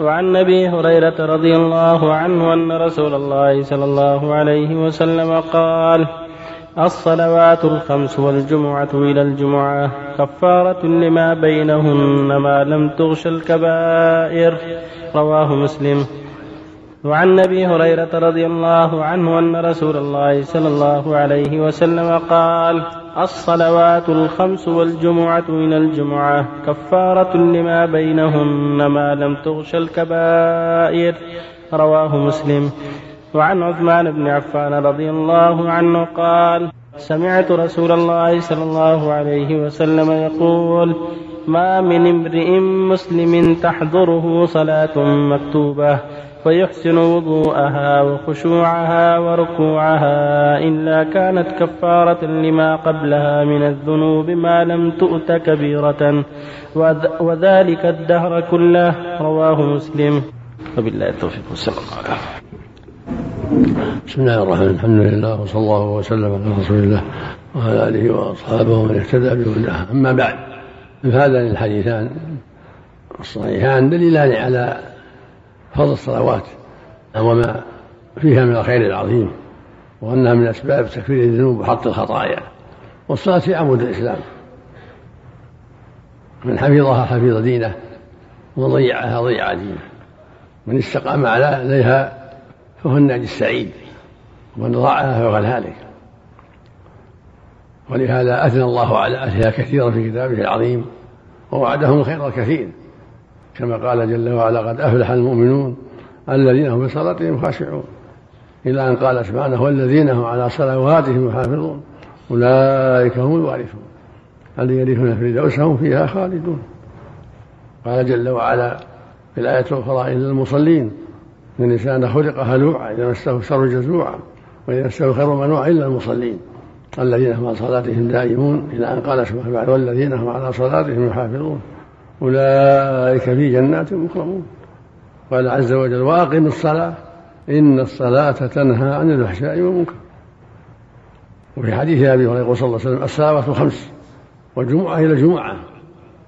وعن أبي هريرة رضي الله عنه أن رسول الله صلى الله عليه وسلم قال الصلوات الخمس والجمعة إلى الجمعة كفارة لما بينهن ما لم تغش الكبائر. رواه مسلم. وعن أبي هريرة رضي الله عنه أن رسول الله صلى الله عليه وسلم قال الصلوات الخمس والجمعة إلى الجمعة كفارة لما بينهن ما لم تغش الكبائر. رواه مسلم. وعن عثمان بن عفان رضي الله عنه قال سمعت رسول الله صلى الله عليه وسلم يقول ما من امرئ مسلم تحضره صلاة مكتوبة ويحسن وضوءها وخشوعها وركوعها إلا كانت كفارة لما قبلها من الذنوب ما لم تؤت كبيرة. وذلك الدهر كله رواه مسلم. وبالله التوفيق والسلام. على بسم الله الرحمن الرحيم. الحمد لله وصلى الله وسلم على رسول الله وعلى آله وأصحابه ومن اهتدى بهداه. أما بعد فهذان الحديثان الصحيحان دليلان على فضل الصلوات وما فيها من الخير العظيم وأنها من أسباب تكفير الذنوب وحط الخطايا والصلاة هي عمود الإسلام. من حفظها حفظ دينه ومن ضيعها ضيع دينه. من استقام عليها فهو الناجي السعيد ومن ضاعها فهو الهالك. ولهذا أثنى الله على أهلها كثيرا في كتابه العظيم ووعدهم الخير الكثير. كما قال جل وعلا قد أفلح المؤمنون الذين هم في صلاتهم خاشعون. إلى أن قال سبحانه والذين هم على صلواتهم يحافظون أولئك هم الوارثون. الذين يرثون الفردوس هم فيها خالدون. قال جل وعلا في الآية الأخرى إلا المصلين إن الإنسان خلق هلوعا إذا مسه الشر جزوعا وإذا مسه الخير منوعا إلا المصلين الذين هم على صلاتهم دائمون. إلى أن قال سبحانه والذين هم على صلاتهم يحافظون أولئك في جنات مكرمون قال عز وجل وأقم الصلاة إن الصلاة تنهى عن الفحشاء والمنكر. وفي حديث أبي هريرة صلى الله عليه وسلم الصلوات الخمس والجمعة إلى الجمعة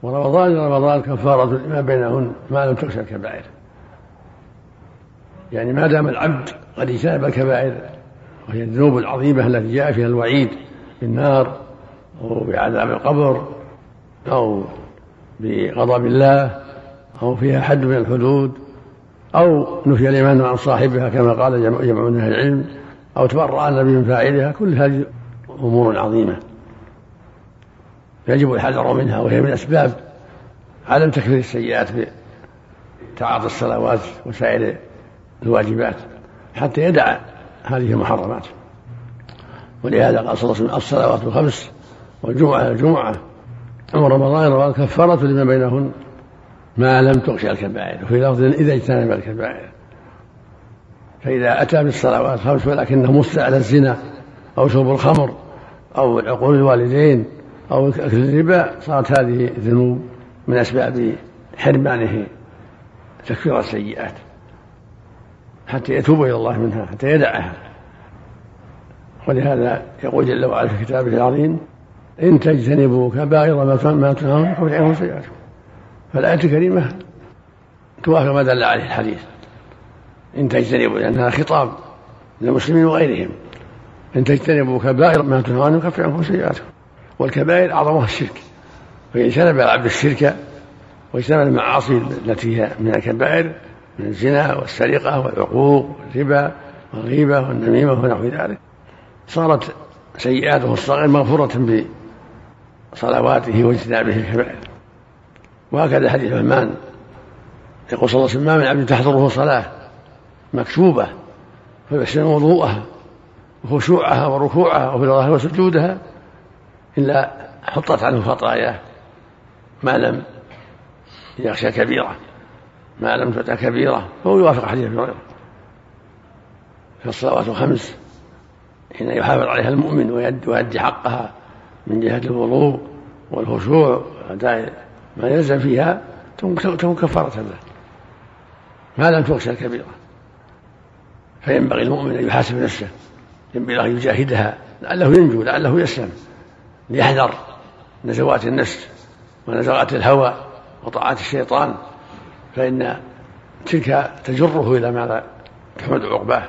ورمضان إلى رمضان كفارة لما بينهن ما لم تخشى الكبائر. يعني ما دام العبد قد اجتنب الكبائر وهي الذنوب العظيمة التي جاء فيها الوعيد بالنار أو بعذاب القبر أو بغضب الله أو فيها حد من الحدود أو نفي الإيمان عن صاحبها كما قال جمع من أهل العلم أو تبرأ النبي من فاعلها كل هذه أمور عظيمة يجب الحذر منها وهي من أسباب عدم تكفير السيئات بتعاطي الصلوات وسائر الواجبات حتى يدع هذه المحرمات. ولهذا قال صلى الله عليه وسلم الصلوات الخمس والجمعة الجمعة. ورمضان رمضان كفارة لما بينهن ما لم تغشى الكبائر وفي لفظ إذا اجتنب الكبائر. فإذا أتى بالصلوات الخمس ولكنه مصر على الزنا أو شرب الخمر أو عقول الوالدين أو أكل الربا صارت هذه ذنوب من أسباب حرمانه تكفير السيئات حتى يتوب إلى الله منها حتى يدعها. ولهذا يقول جل وعلا في كتابه العظيم إن تجتنبوا كبائر ما تنهون عنكم سيئاتكم فالآية الكريمة توافق ما دل عليه الحديث. إن تجتنبوا لأنها خطاب للمسلمين وغيرهم. إن تجتنبوا كبائر ما تنهون يكفر عنكم سيئاتكم. والكبائر أعظمها الشرك. فإن اجتنب العبد الشرك واجتنب المعاصي التي هي من الكبائر من الزنا والسرقة والعقوق والربا والغيبة والنميمة ونحو ذلك صارت سيئاته الصغير مغفورة بصلواته واجتنابه الكبائر وهكذا حديث عثمان. يقول صلى الله عليه وسلم ما من عبد تحضره صلاة مكتوبة فيحسن وضوءها وخشوعها وركوعها وفي الظاهر وسجودها إلا حطت عنه خطاياه ما لم يخشى كبيرة ما لم تؤتى كبيرة. فهو يوافق حديث أبي هريرة. فالصلوات الخمس حين يحافظ عليها المؤمن ويؤدي حقها من جهة الوضوء والخشوع وأداء ما يلزم فيها تكون كفارة له. ما لم تغشى الكبيرة فينبغي المؤمن أن يحاسب نفسه ينبغي أن يجاهدها لعله ينجو لعله يسلم ليحذر نزوات النفس ونزوات الهوى وطاعات الشيطان. فإن تلك تجره إلى ما لا تحمد عقباه.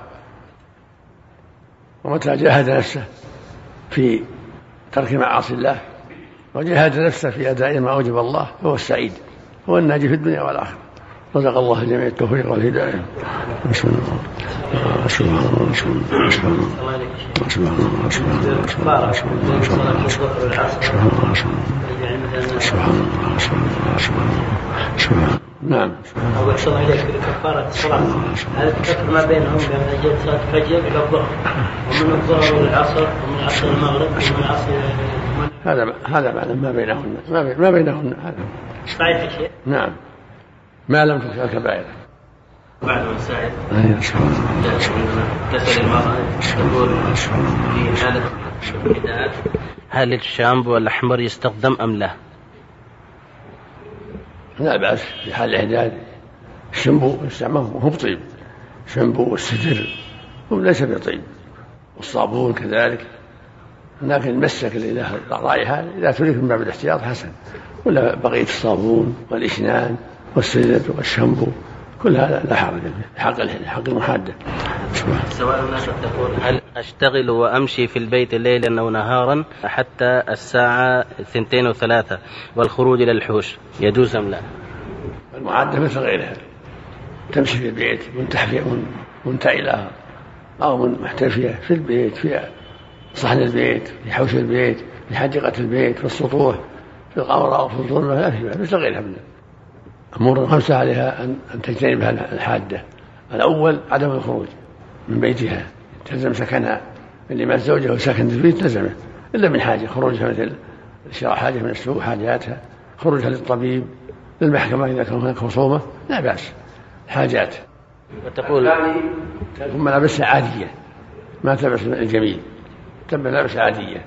ومتى جاهد نفسه في ترك معاصي الله وجاهد نفسه في أداء ما أوجب الله فهو السعيد هو الناجي في الدنيا والآخرة. رزق الله جميع التوفيق والهداية. بسم الله سبحان الله سبحان الله سبحان الله سبحان الله سبحان الله سبحان الله سبحان الله سبحان الله سبحان الله سبحان الله سبحان الله سبحان الله. نعم. أو أحسن إليك كفارة الصلاة. هل تكفر ما بينهم بين أجل صلاة الفجر إلى الظهر؟ ومن الظهر للعصر ومن العصر المغرب ومن العصر هذا هذا ما بينهن. ما, بي ما بينهن هذا. صحيح يا شيخ نعم. ما لم تكن الكبائر. بعد من سائل أي سبحان الله تسأل المرأة تقول في حالة هل الشامبو الأحمر يستخدم أم لا؟ لا بأس في حال الإعداد يستعمل هو بطيب. الشامبو والسدر هو ليس بطيب. والصابون كذلك. لكن اللي له رائحة إذا تريد من باب الاحتياط حسن. ولا بقية الصابون والإشنان والسدر والشامبو كل هذا لا حرج فيه حق حق المحادة سواء الناس تقول هل أشتغل وأمشي في البيت ليلا أو نهارا حتى الساعة اثنتين وثلاثة والخروج إلى الحوش يجوز أم لا؟ المعادة مثل غيرها. تمشي في البيت منتعلة أو محتفية في البيت في صحن البيت في حوش البيت في حديقة البيت في السطوح في القمر أو في الظلمة لا في مثل غيرها من أمور خمسة عليها أن أن تجتنبها الحادة. الأول عدم الخروج من بيتها. تلزم سكنها. اللي مات زوجها وساكن في البيت تلزمه إلا من حاجة خروجها مثل شراء حاجة من السوق حاجاتها. خروجها للطبيب للمحكمة إذا كان هناك خصومة. لا بأس. حاجات. وتقول تكون ملابسها عادية. ما تلبس الجميل. تلبس ملابس عادية.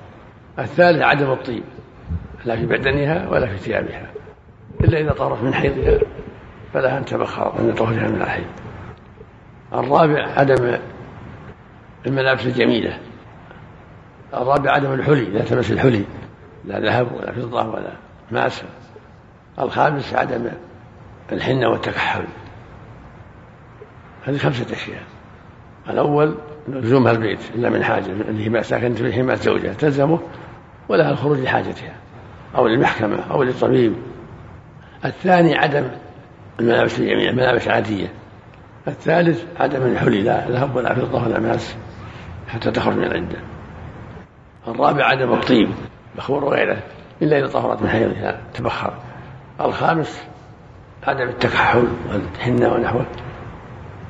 الثالث عدم الطيب. لا في بدنها ولا في ثيابها. إلا إذا طهرت من حيضها فلها أن تبخر عند طهرها من الحيض الرابع عدم الملابس الجميلة. الرابع عدم الحلي لا تلبس الحلي. لا ذهب ولا فضة ولا ماس. الخامس عدم الحنة والتكحل. هذه خمسة أشياء. الأول لزومها البيت إلا من حاجة اللي هي ساكنت في حماية زوجها تلزمه ولها الخروج لحاجتها أو للمحكمة أو للطبيب. الثاني عدم الملابس اليمين الملابس عادية. الثالث عدم الحلي لا ذهب ولا فضة ولا ماس حتى تخرج من العدة. الرابع عدم الطيب بخور وغيره إلا إذا طهرت من حيضها تبخر. الخامس عدم التكحل والحنة ونحوه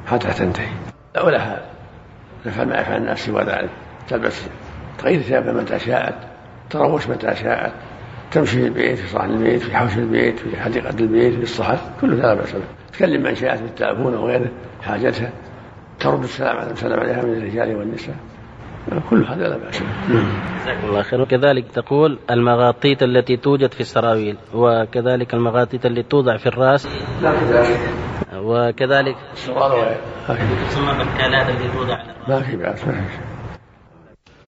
حتى تنتهي. ولها تفعل ما يفعل الناس سوى ذلك. تلبس تغير ثيابها متى شاءت تروش متى شاءت. تمشي في البيت في صحن البيت في حوش البيت في حديقة البيت في الصحن كله لا بأس به. تكلم من شاءت بالتلفون أو غيره حاجتها. ترد السلام على السلام عليها من الرجال والنساء. كل هذا لا بأس به. جزاكم الله خير. وكذلك تقول المغاطيط التي توجد في السراويل وكذلك المغاطيط التي توضع في الرأس. لا كذلك وكذلك الكالات التي توضع. ما في بأس ما في